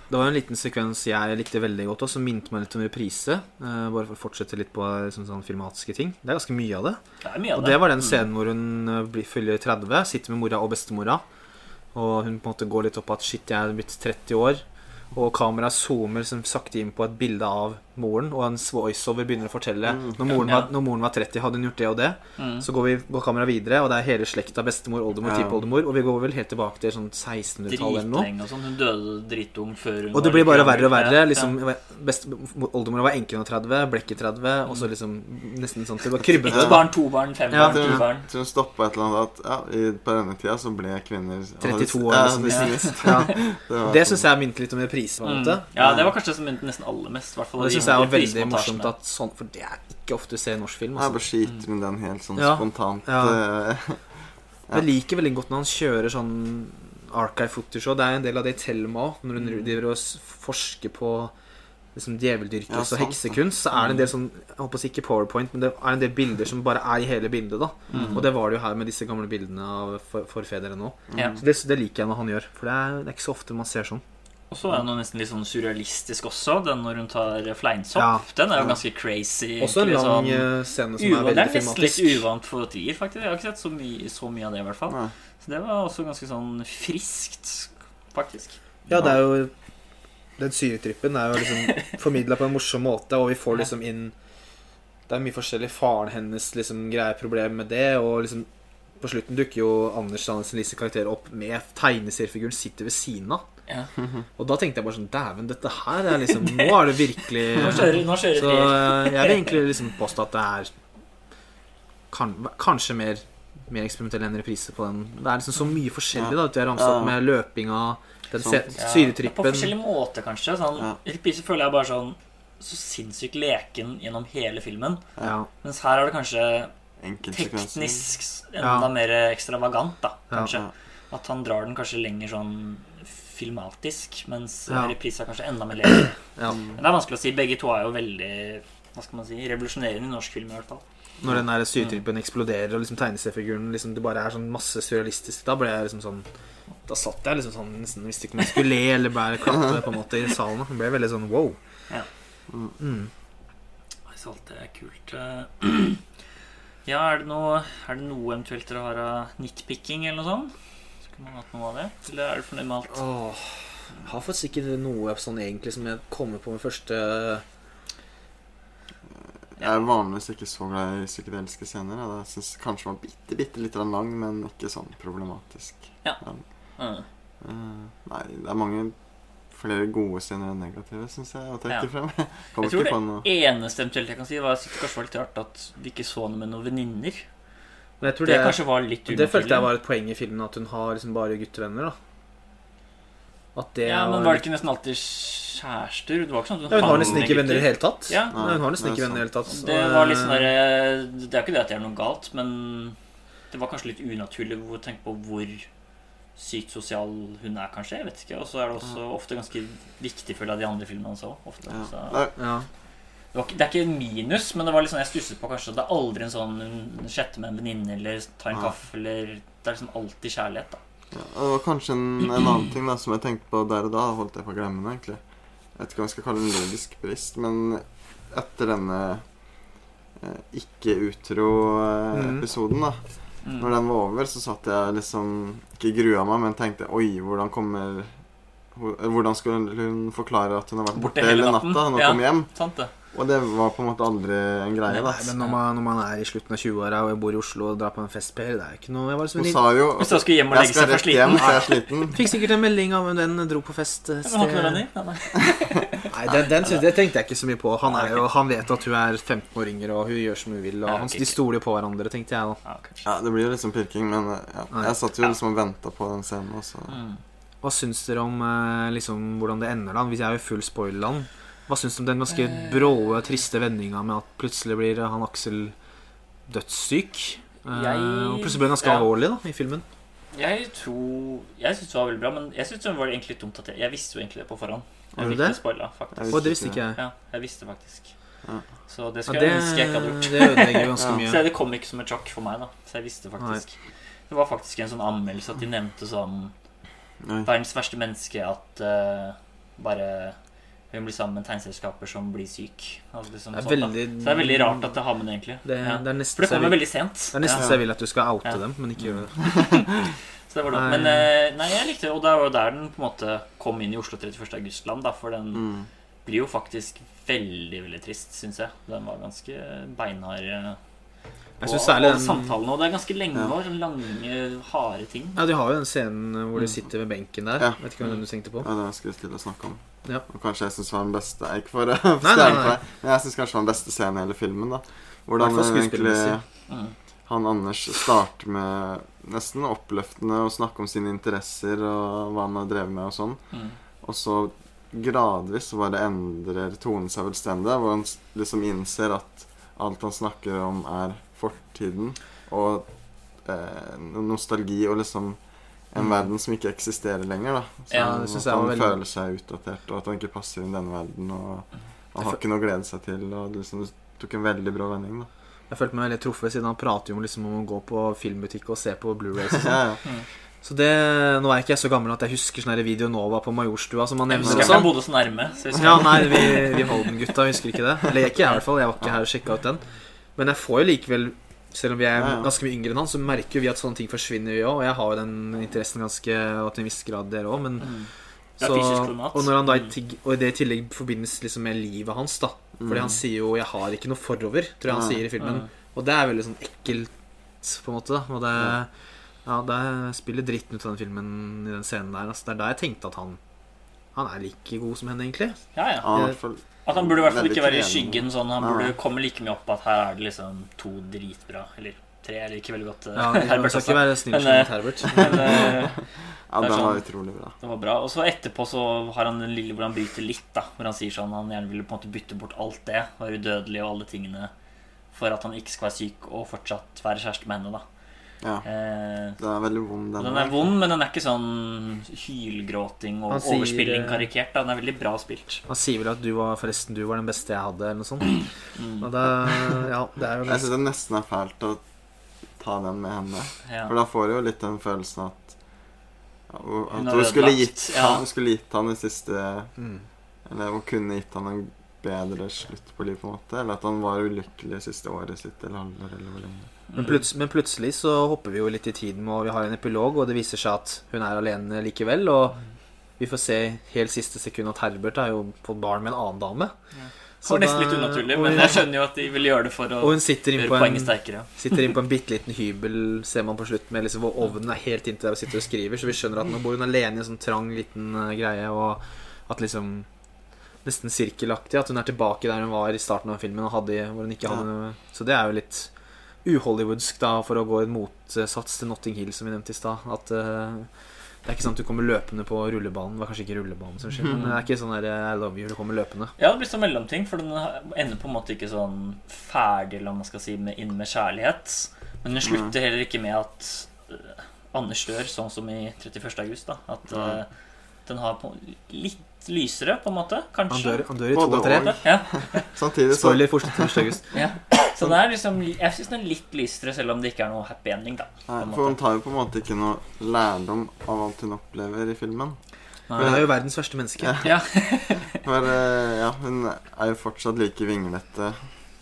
Speaker 3: Det var en liten sekvens jeg likte veldig godt også, som minte meg litt om reprise. eh, bare for å fortsette litt på liksom, sånn filmatiske ting. Det er ganske mye av det.
Speaker 1: Det mye av
Speaker 3: Og
Speaker 1: det.
Speaker 3: det var den scenen hvor hun følger fyller 30, sitter med mora og bestemora. Og hun på en måte går litt opp at shit, jeg er blitt 30 år. Og kameraet zoomer som sakte inn på et bilde av moren, og hans voiceover begynner å fortelle. Når moren,
Speaker 1: Ja.
Speaker 3: var, når moren var 30, hadde hun gjort det og det.
Speaker 1: Mm.
Speaker 3: Så går, vi, går kameraet videre, og det er hele slekta. Bestemor, oldemor,
Speaker 2: Ja.
Speaker 3: tippoldemor. Og vi går vel helt tilbake til sånn 1600-tallet eller noe.
Speaker 1: Og sånn. Hun døde dritung før hun
Speaker 3: Og det blir bare verre og verre.
Speaker 1: Ja,
Speaker 3: Liksom, best, Oldemor var enke under 30, Blekket 30, og så liksom nesten sånn til å krybbe
Speaker 1: Ett barn, to barn, fem
Speaker 3: Ja.
Speaker 1: barn, ti barn.
Speaker 2: Så hun stoppa et eller annet at ja, i, på denne tida så ble kvinner
Speaker 3: 32 år. Liksom, ja. [laughs]
Speaker 2: det var
Speaker 3: Det
Speaker 2: sånn.
Speaker 3: syns jeg minte litt om reprise. på en måte
Speaker 1: Mm. Ja, det var kanskje det som minte nesten aller mest. i hvert fall
Speaker 3: Og det
Speaker 1: de
Speaker 3: syns jeg var veldig morsomt at sånn For det er ikke ofte du ser i norsk film.
Speaker 2: Jeg bare
Speaker 3: Altså.
Speaker 2: skyter med den helt sånn
Speaker 3: Ja.
Speaker 2: spontant.
Speaker 3: Ja.
Speaker 2: eh, [laughs] Ja.
Speaker 3: Jeg liker veldig godt når han kjører sånn archive footage òg. Det er en del av det i Thelma òg. Når hun
Speaker 1: Mm.
Speaker 3: driver og forsker på liksom djeveldyrkelse
Speaker 2: Ja,
Speaker 3: og heksekunst, så er det en del sånn Jeg håper ikke powerpoint, men det er en del bilder som bare er i hele bildet. da
Speaker 1: Mm.
Speaker 3: Og det var det jo her med disse gamle bildene av forfedrene òg.
Speaker 1: Mm.
Speaker 3: Så det, det liker jeg når han gjør, for det er, det er ikke så ofte man ser sånn.
Speaker 1: Og så er det noe nesten litt sånn surrealistisk også, den når hun tar fleinsopp.
Speaker 3: Ja.
Speaker 1: Den er jo ganske crazy.
Speaker 3: Også en lang
Speaker 1: sånn
Speaker 3: eh, scene som er veldig filmatisk.
Speaker 1: Det er nesten litt uvant for trier, faktisk. Jeg har ikke sett så mye, så mye av det, i hvert fall.
Speaker 2: Ja.
Speaker 1: Så det var også ganske sånn friskt, faktisk.
Speaker 3: Ja, det er jo Den syretrippen er jo liksom [laughs] formidla på en morsom måte, og vi får liksom inn Det er mye forskjellig. Faren hennes liksom greier problemer med det, og liksom på slutten dukker jo Anders Sandnes Lise karakter opp med tegneseriefiguren sitter ved siden av.
Speaker 1: Ja. [laughs]
Speaker 3: Og da tenkte jeg bare sånn Dæven, dette her er liksom Nå er det virkelig [laughs]
Speaker 1: Nå kjører, nå kjører
Speaker 3: Så eh, jeg vil egentlig liksom påstå at det er kan, kanskje mer, mer eksperimentell enn reprise på den. Det er liksom så mye forskjellig da, at jeg ramset opp med løpinga, den se-
Speaker 1: Ja,
Speaker 3: syretrippen
Speaker 1: På forskjellige måter, kanskje. Sånn, Reprise føler jeg bare sånn så sinnssykt leken gjennom hele filmen.
Speaker 3: Ja.
Speaker 1: Mens her er det kanskje Teknisk
Speaker 3: Ja.
Speaker 1: enda mer ekstravagant, da, kanskje.
Speaker 2: Ja.
Speaker 1: At han drar den kanskje lenger sånn filmatisk, mens
Speaker 3: Ja.
Speaker 1: reprise er kanskje enda mer leken. [clears throat]
Speaker 3: ja.
Speaker 1: Men det er vanskelig å si. Begge to er jo veldig hva skal man si, revolusjonerende i norsk film, i hvert fall.
Speaker 3: Når den der mm. eksploderer, og liksom tegneseriefiguren liksom, Det bare er sånn masse surrealistisk. Da ble jeg liksom sånn Da satt jeg liksom sånn nesten visste ikke om jeg skulle le eller bare klappe på en måte i salen. Det ble veldig sånn wow.
Speaker 1: Ja.
Speaker 3: Mm.
Speaker 1: Så alt det er kult. [clears throat] Ja, er det noe, er det noe eventuelt dere har av nitpicking eller noe sånt? Skulle man hatt noe av det? Eller er du fornøyd med alt?
Speaker 3: Åh, jeg har faktisk ikke noe sånn egentlig som jeg kommer på med første
Speaker 2: Jeg er vanligvis ikke så glad i psykedeliske scener. Jeg Jeg syns kanskje den var bitte, bitte litt lang, men ikke sånn problematisk.
Speaker 1: Mm.
Speaker 2: uh, nei, det er mange flere gode scener enn negative, syns jeg, å trekke
Speaker 1: Ja.
Speaker 2: frem.
Speaker 1: Jeg [laughs] tror det eneste eventuelt jeg kan si, var at det kanskje var litt rart at vi ikke så henne med noen venninner.
Speaker 3: Men jeg tror
Speaker 1: Det
Speaker 3: det,
Speaker 1: kanskje var litt
Speaker 3: det følte jeg var et poeng i filmen, at hun har liksom bare guttevenner. da At det
Speaker 1: Ja, men
Speaker 3: var
Speaker 1: det ikke nesten alltid kjærester? Det var ikke sånn at
Speaker 3: ja, Hun har nesten ikke venner i det hele tatt.
Speaker 1: Ja.
Speaker 3: Nei, hun har nesten ikke venner i det hele tatt.
Speaker 1: Det var litt sånn der, Det er ikke det at det er noe galt, men det var kanskje litt unaturlig å tenke på hvor sykt sosial hun er, kanskje. Jeg vet ikke. Og så er det også ofte ganske viktig, føler jeg, de andre filmene hans òg.
Speaker 2: ja.
Speaker 1: Så, det, var ikke, det er ikke en minus, men det var sånn jeg stusset på kanskje. Det er aldri en sånn hun chatter med en venninne eller tar en
Speaker 2: ja.
Speaker 1: kaffe eller Det er liksom alltid kjærlighet, da.
Speaker 2: Ja, og det var kanskje en, en annen ting da som jeg tenkte på der og da. Holdt jeg på å glemme det, egentlig. Jeg vet ikke hva jeg skal kalle det en logisk brist, men etter denne eh, ikke-utro-episoden, da
Speaker 1: Mm.
Speaker 2: Når den var over, så satt jeg liksom Ikke grua meg, men tenkte Oi, hvordan kommer Hvordan skulle hun forklare at hun har vært
Speaker 1: Borte
Speaker 2: borte,
Speaker 1: hele
Speaker 2: natta når hun
Speaker 1: Ja.
Speaker 2: kom hjem?
Speaker 1: Sant det.
Speaker 2: Og det var på en måte aldri en greie.
Speaker 3: Nei, men når man, når man er i slutten av 20-åra og jeg bor i Oslo og drar på en festper, det er ikke noe Jeg var så
Speaker 2: Hun sa jo
Speaker 1: Hvis du skulle hjem og legge seg for
Speaker 2: sliten. hjem,
Speaker 1: sliten
Speaker 2: jeg er sliten.
Speaker 3: Fikk sikkert en melding om en venn dro på fest sted. [laughs]
Speaker 1: Nei,
Speaker 3: den, den synes, det tenkte jeg ikke så mye på. Han, er jo, han vet at hun er 15 år yngre, og hun gjør som hun vil. Og han, de stoler på hverandre, tenkte jeg da.
Speaker 1: Ja,
Speaker 2: det blir jo liksom pirking, men eh, ja. Jeg satt jo liksom og venta på den scenen. Også.
Speaker 1: Mm.
Speaker 3: Hva syns dere om eh, liksom, hvordan det ender, da? Hvis jeg er jo full spoilerland. Hva syns du om den ganske bråe, triste vendinga med at plutselig blir han Aksel dødssyk? Eh,
Speaker 1: Jeg-
Speaker 3: og plutselig blir han ganske
Speaker 1: ja.
Speaker 3: alvorlig da, i filmen.
Speaker 1: Jeg tror Jeg syns det var veldig bra, men jeg synes det var egentlig dumt at jeg Jeg visste jo egentlig det på forhånd. Jeg
Speaker 3: du
Speaker 1: fikk
Speaker 3: det?
Speaker 1: spoila, faktisk.
Speaker 2: Jeg
Speaker 3: Og det visste ikke jeg.
Speaker 1: Ja, jeg visste faktisk.
Speaker 2: Ja.
Speaker 1: Så det
Speaker 3: Ja,
Speaker 1: skulle
Speaker 3: det,
Speaker 1: jeg ønske jeg ikke hadde gjort.
Speaker 3: det ødelegger ganske [laughs]
Speaker 2: Ja.
Speaker 3: mye.
Speaker 1: Så det kom ikke som et sjokk for meg, da. Så jeg visste faktisk. Det var faktisk en sånn anmeldelse at de nevnte sånn. Verdens verste menneske at uh, bare hun blir sammen med en tegneselskaper som blir syk. Altså liksom
Speaker 3: Det er
Speaker 1: sånt,
Speaker 3: veldig
Speaker 1: Så det er veldig rart at det har med det, egentlig.
Speaker 3: Det,
Speaker 1: ja.
Speaker 3: det er nesten
Speaker 1: For det kommer veldig sent.
Speaker 3: det er nesten
Speaker 2: Ja.
Speaker 3: så jeg vil at du skal oute
Speaker 1: Ja.
Speaker 3: dem, men ikke gjøre det. [laughs]
Speaker 1: Så det var.
Speaker 3: Nei.
Speaker 1: Men eh, nei, jeg likte det. Og det var jo der den på en måte kom inn i Oslo 31. august-land. For den
Speaker 2: Mm.
Speaker 1: blir jo faktisk veldig, veldig trist, syns jeg. Den var ganske beinhard.
Speaker 3: Jeg
Speaker 1: og
Speaker 3: synes særlig
Speaker 1: alle
Speaker 3: den
Speaker 1: samtalene, og det er ganske lenge
Speaker 2: Ja.
Speaker 1: år. Sånn lange, harde ting.
Speaker 3: Ja, De har jo den scenen hvor de sitter ved benken der.
Speaker 2: Ja.
Speaker 3: Vet ikke hvem du tenkte på.
Speaker 2: Ja, det skulle jeg til å snakke om.
Speaker 3: Ja.
Speaker 2: Og kanskje jeg syns var den beste Ikke for å
Speaker 3: nei,
Speaker 2: stjele
Speaker 3: nei.
Speaker 2: deg, men jeg syns kanskje var den beste scenen i hele filmen. da Hvordan egentlig.
Speaker 1: Mm.
Speaker 2: han Anders starter med nesten oppløftende å snakke om sine interesser og hva han har drevet med og sånn.
Speaker 1: Mm.
Speaker 2: Og så gradvis så bare endrer tonen seg fullstendig. Hvor han liksom innser at alt han snakker om, er fortiden. Og eh, nostalgi og liksom en
Speaker 3: Mm.
Speaker 2: verden som ikke eksisterer lenger. da Så
Speaker 1: Ja,
Speaker 3: det synes
Speaker 2: At
Speaker 3: jeg
Speaker 2: han
Speaker 3: veldig-
Speaker 2: føler seg utdatert, og at han ikke passer inn i denne verden. Og han har ikke noe å glede seg til. Og det liksom, det tok en veldig bra vending. da
Speaker 3: Jeg følte meg veldig truffet, siden han prater jo om, liksom, om å gå på filmbutikk og se på Blu-rays [laughs] sånn.
Speaker 2: ja, ja.
Speaker 3: Så det, Nå er ikke jeg så gammel at jeg husker sånn Video Nova på Majorstua som
Speaker 1: Jeg
Speaker 3: nevner.
Speaker 1: husker
Speaker 3: og
Speaker 1: han
Speaker 3: sånn.
Speaker 1: bodde så nærme. Så jeg husker
Speaker 3: Ja, nei, vi, vi Holden-gutta husker ikke det. Eller ikke jeg, i hvert fall. Jeg var ikke her og sjekka ut den. Men jeg får jo likevel, selv om vi er
Speaker 2: Ja, ja.
Speaker 3: ganske mye yngre enn han, så merker vi at sånne ting forsvinner, vi òg. Og jeg har jo den interessen ganske og til en viss grad, dere òg. Men
Speaker 1: Mm. Ja,
Speaker 3: så, og, når han da,
Speaker 1: Mm.
Speaker 3: tig- og det i tillegg forbindes liksom med livet hans, da. Fordi
Speaker 2: Mm.
Speaker 3: han sier jo 'jeg har ikke noe forover', tror jeg han sier i filmen.
Speaker 1: Mm.
Speaker 3: Og det er veldig sånn ekkelt, på en måte. da Og det, ja, det spiller dritten ut av den filmen i den scenen der. Altså, det er da jeg tenkte at han Han er like god som henne, egentlig.
Speaker 1: Ja, ja.
Speaker 2: Han,
Speaker 1: At han burde i hvert fall ikke være i skyggen. Sånn, han burde komme like mye opp at her er det liksom to dritbra. Eller tre. Jeg liker veldig godt uh,
Speaker 3: Ja, [laughs]
Speaker 1: Herbert
Speaker 3: skal
Speaker 1: også.
Speaker 3: ikke være snill
Speaker 1: Men,
Speaker 3: som
Speaker 1: eh,
Speaker 3: Herbert. [laughs]
Speaker 1: Men eh, [laughs]
Speaker 2: ja,
Speaker 1: det
Speaker 2: var
Speaker 1: sånn-
Speaker 2: utrolig bra.
Speaker 1: det var bra. Og så etterpå så har han den lille hvor han bryter litt. da Hvor han sier sånn han gjerne ville på en måte bytte bort alt det, være udødelig og alle tingene, for at han ikke skal være syk og fortsatt være kjæreste med henne. da
Speaker 2: Ja,
Speaker 1: eh,
Speaker 2: Den er veldig vond, den.
Speaker 1: Den er vond, men den er ikke sånn hylgråting og
Speaker 3: sier,
Speaker 1: overspilling
Speaker 3: eh,
Speaker 1: karikert. da Den er veldig bra spilt.
Speaker 3: Han sier vel at du var forresten du var den beste jeg hadde, eller noe sånt. [clears throat]
Speaker 1: Mm.
Speaker 3: Og det, ja, det er jo
Speaker 2: Jeg syns det nesten er fælt å ta den med henne.
Speaker 1: Ja.
Speaker 2: For da får du jo litt den følelsen at ja,
Speaker 1: Hun
Speaker 2: At hun skulle gitt,
Speaker 1: ja.
Speaker 2: han, skulle gitt han det siste
Speaker 3: mm.
Speaker 2: Eller hun kunne gitt han en bedre slutt på livet, på en måte. Eller at han var ulykkelig siste året sitt, eller halvår, eller hvor lenge.
Speaker 3: Men, plut men plutselig så hopper vi jo litt i tiden, og vi har en epilog, og det viser seg at hun er alene likevel. Og vi får se helt siste sekund at Herbert har jo fått barn med en annen dame.
Speaker 1: Det var nesten litt unaturlig, men jeg skjønner jo at de ville gjøre det for å gjøre
Speaker 3: på
Speaker 1: poenget
Speaker 3: en
Speaker 1: sterkere.
Speaker 3: Sitter inn på en [laughs] bitte liten hybel, ser man på slutt, med liksom, hvor ovnen er helt inntil der og sitter og skriver. Så vi skjønner at nå bor hun alene i en sånn trang, liten eh, greie, og at liksom Nesten sirkelaktig. At hun er tilbake der hun var i starten av filmen, og hadde, hvor hun ikke hadde noe Så det er jo litt uhollywoodsk, da, for å gå en motsats til Notting Hill, som vi nevnte i stad. At uh, det er ikke sånn at du kommer løpende på rullebanen. Det var kanskje ikke rullebanen som skjer, men det er ikke sånn der eh, I love you, du kommer løpende.
Speaker 1: Ja, det blir sånn mellomting, for den ender på en måte ikke sånn ferdig, hva man skal si, med, inn med kjærlighet. Men den slutter heller ikke med at eh, Anders dør, sånn som i 31. august. da At eh, den har på, litt lysere, på en måte.
Speaker 3: Han
Speaker 1: Kanskje.
Speaker 3: dør, han dør i to og tre.
Speaker 1: Ja, [laughs]
Speaker 2: Samtidig så
Speaker 3: Spoiler fortsatt 1. august.
Speaker 1: ja. Så den er liksom Jeg syns den er litt lysere, selv om det ikke er noe happy ending, da.
Speaker 2: Nei,
Speaker 1: en
Speaker 2: For hun tar jo på en måte ikke noe lærdom av alt hun opplever i filmen. Nei.
Speaker 3: Hun er jo verdens verste menneske.
Speaker 1: Ja. [laughs]
Speaker 2: For eh, ja, hun er jo fortsatt like vinglete.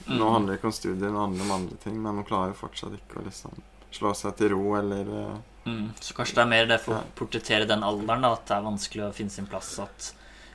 Speaker 2: Nå
Speaker 1: Mm.
Speaker 2: handler det ikke om studier, nå handler det om andre ting. Men hun klarer jo fortsatt ikke å liksom slå seg til ro eller eh,
Speaker 1: Mm, så kanskje det er mer det for å portrettere den alderen, da, at det er vanskelig å finne sin plass. At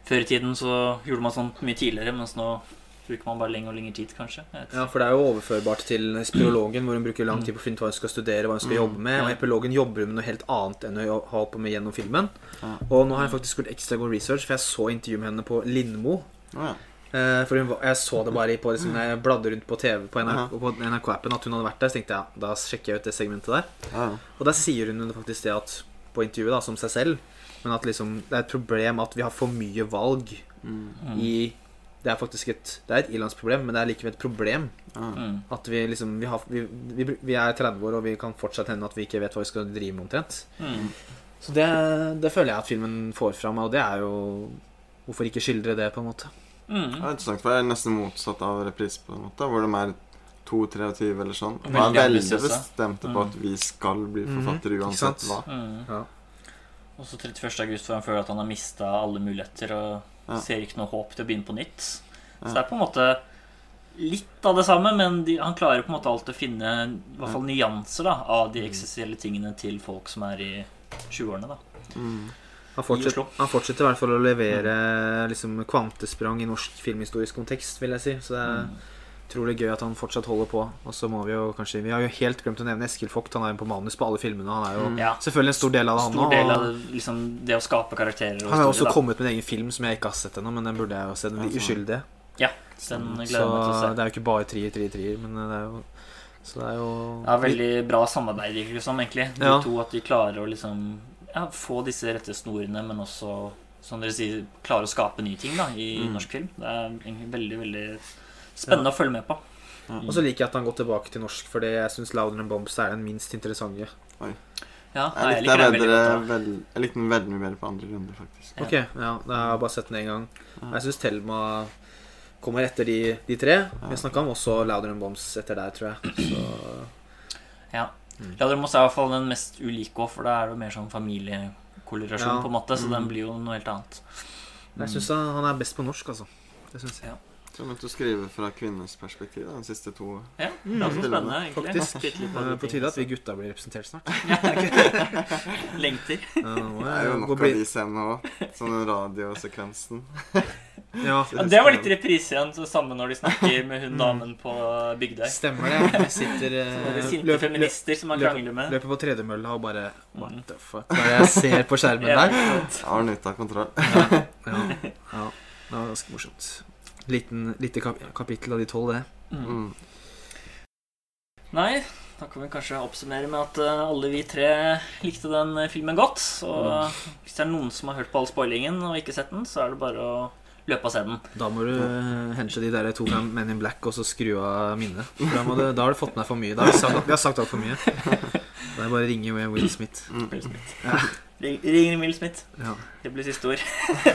Speaker 1: før i tiden så gjorde man sånt mye tidligere, mens nå bruker man bare lengre og lengre tid, kanskje.
Speaker 3: Ja, for det er jo overførbart til spirologen, hvor hun bruker lang tid på å finne ut hva hun skal studere, hva hun skal
Speaker 2: Mm.
Speaker 3: jobbe med. Og epilogen jobber med noe helt annet enn hun har holdt på med gjennom filmen.
Speaker 2: Ja.
Speaker 3: Og nå har jeg faktisk gjort ekstra god research, for jeg så intervjuet med henne på Lindmo.
Speaker 2: Ja.
Speaker 3: Eh, For hun, var- jeg så det bare på liksom, jeg bladde rundt på TV på
Speaker 2: Ja.
Speaker 3: NRK på NRK-appen at hun hadde vært der. Så tenkte jeg da sjekker jeg ut det segmentet der.
Speaker 2: Ja,
Speaker 3: Og der sier hun faktisk det at på intervjuet da, som seg selv, men at liksom, det er et problem at vi har for mye valg
Speaker 2: mm,
Speaker 3: i Det er faktisk et Det er et ilandsproblem, men det er likevel et problem.
Speaker 1: Mm.
Speaker 3: At vi liksom vi, har, vi, vi, vi er 30 år, og vi kan fortsatt hende at vi ikke vet hva vi skal drive med omtrent.
Speaker 1: Mm.
Speaker 3: Så det, det føler jeg at filmen får fram, og det er jo Hvorfor ikke skildre det, på en måte?
Speaker 1: Mm.
Speaker 2: Det er interessant, for det er nesten motsatt av reprise, på en måte. Hvor de er 2-23 eller sånn. Og er
Speaker 1: Veldig
Speaker 2: bestemte på
Speaker 1: Mm.
Speaker 2: at vi skal bli forfattere
Speaker 3: Mhm,
Speaker 2: uansett hva.
Speaker 1: Mm.
Speaker 3: Ja.
Speaker 1: Og så 31. august får han føle at han har mista alle muligheter og
Speaker 2: Ja.
Speaker 1: ser ikke noe håp til å begynne på nytt. Så
Speaker 2: Ja.
Speaker 1: det er på en måte litt av det samme, men de, han klarer på en måte alltid å finne i hvert fall nyanser da, av
Speaker 2: Mm.
Speaker 1: de eksistensielle tingene til folk som er i 20-årene. da.
Speaker 2: Mm.
Speaker 3: Han fortsetter, han fortsetter i hvert fall å levere liksom, kvantesprang i norsk filmhistorisk kontekst, vil jeg si. Så det er
Speaker 1: Mm.
Speaker 3: utrolig gøy at han fortsatt holder på. Og så må vi jo kanskje Vi har jo helt glemt å nevne Eskil Vogt. Han er jo på manus på alle filmene. Han er jo
Speaker 2: Mm.
Speaker 1: Ja.
Speaker 3: selvfølgelig en stor del av det, han
Speaker 1: Stor del av
Speaker 3: òg.
Speaker 1: liksom, det å skape karakterer. Og
Speaker 3: Han har også
Speaker 1: da.
Speaker 3: kommet med en egen film som jeg ikke har sett ennå, men den burde jeg jo se. Den
Speaker 2: Altså.
Speaker 3: uskyldige.
Speaker 1: Ja, den gleder jeg
Speaker 3: Så
Speaker 1: meg til å se.
Speaker 3: det er jo ikke bare trier, trier, trier, men det er jo Så det er jo
Speaker 1: Ja, veldig bra samarbeid, liksom, det som, egentlig. De
Speaker 3: Ja.
Speaker 1: to, at de klarer å liksom ja, få disse rette snorene, men også, som dere sier, klare å skape nye ting da, i
Speaker 2: Mm.
Speaker 1: norsk film. Det er egentlig veldig, veldig spennende å følge med på.
Speaker 3: Og så liker jeg at han går tilbake til norsk, fordi jeg syns 'Louder Than Bombs' er den minst interessante.
Speaker 1: Ja,
Speaker 2: Jeg
Speaker 1: jeg
Speaker 2: likte bedre,
Speaker 1: godt.
Speaker 2: vel, jeg likte den veldig mye bedre på andre runder, faktisk.
Speaker 1: Ja.
Speaker 3: Ok, ja, da har jeg bare sett den én gang.
Speaker 2: Ja.
Speaker 3: Jeg syns Thelma kommer etter de, de tre. Vi snakka om også 'Louder Than Bombs' etter der, tror jeg. Så
Speaker 1: Ja. Laddermoss er i hvert fall den mest ulike òg, for da er det mer sånn familiekolerasjon
Speaker 3: Ja.
Speaker 1: på en måte, så
Speaker 2: Mm.
Speaker 1: den blir jo noe helt annet.
Speaker 3: jeg syns han han er best på norsk, altså. Det syns jeg.
Speaker 2: Så jeg begynte å skrive fra kvinnes perspektiv da, de siste to
Speaker 1: Ja, det er også
Speaker 2: Mm.
Speaker 1: spennende, egentlig.
Speaker 3: Faktisk. På tide at vi gutta blir representert snart. [laughs]
Speaker 1: Lengter.
Speaker 3: Ja, nå
Speaker 2: Det er jo nok av de scenene òg. Sånn den radiosekvensen. [laughs]
Speaker 3: Ja,
Speaker 1: Ja, det var litt reprise igjen, så samme når de snakker med hun damen på Bygdøy.
Speaker 3: stemmer det. Vi sitter [laughs]
Speaker 1: Det er
Speaker 3: eh,
Speaker 1: sinte
Speaker 3: løp- løp-
Speaker 1: feminister som han krangler med.
Speaker 3: løper på tredemølla og bare
Speaker 1: Mm.
Speaker 3: What the fuck? Hva er det jeg ser på skjermen
Speaker 1: Ja,
Speaker 3: der?
Speaker 2: Har den ute av kontroll.
Speaker 3: Ja, ja. Det var ganske morsomt. Liten, lite kap kapittel av de tolv, det.
Speaker 1: Mm.
Speaker 2: Mm.
Speaker 1: Nei, da kan vi kanskje oppsummere med at eh, alle vi tre likte den eh, filmen godt. Så
Speaker 3: Mm.
Speaker 1: hvis det er noen som har hørt på all spoilingen og ikke sett den, så er det bare å løpe og se den.
Speaker 3: Da må du uh, henge de der to Men in Black og så skru av minnet. For Da, må du, da har du fått med for mye. Da har vi sagt, vi har sagt altfor mye. Da er det bare å ringe Will Smith.
Speaker 2: Mm.
Speaker 1: Will Smith.
Speaker 3: Ja.
Speaker 1: Ring, Will Smith.
Speaker 3: Ja.
Speaker 1: Det blir siste ord.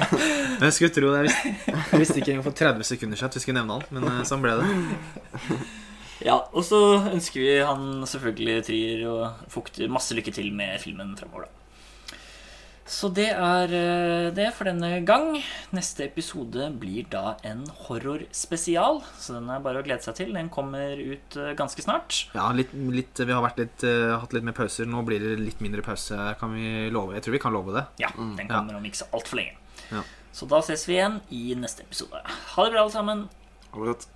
Speaker 1: [laughs]
Speaker 3: Jeg skulle tro det. Jeg visste, jeg visste ikke engang for 30 sekunder siden at vi skulle nevne han, men eh, sånn ble det. [laughs]
Speaker 1: Ja, og så ønsker vi han selvfølgelig Trier og Fukter masse lykke til med filmen fremover, da. Så det er eh, det for denne gang. Neste episode blir da en horrorspesial, så den er bare å glede seg til. Den kommer ut eh, ganske snart.
Speaker 3: Ja, litt, litt, vi har vært litt, eh, hatt litt mer pauser. Nå blir det litt mindre pause, kan vi love. Jeg tror vi kan love det.
Speaker 1: Ja, den
Speaker 3: Ja.
Speaker 1: kommer om ikke så altfor lenge.
Speaker 3: Ja.
Speaker 1: Så da ses vi igjen i neste episode. Ha det bra, alle sammen.
Speaker 2: Ha det godt.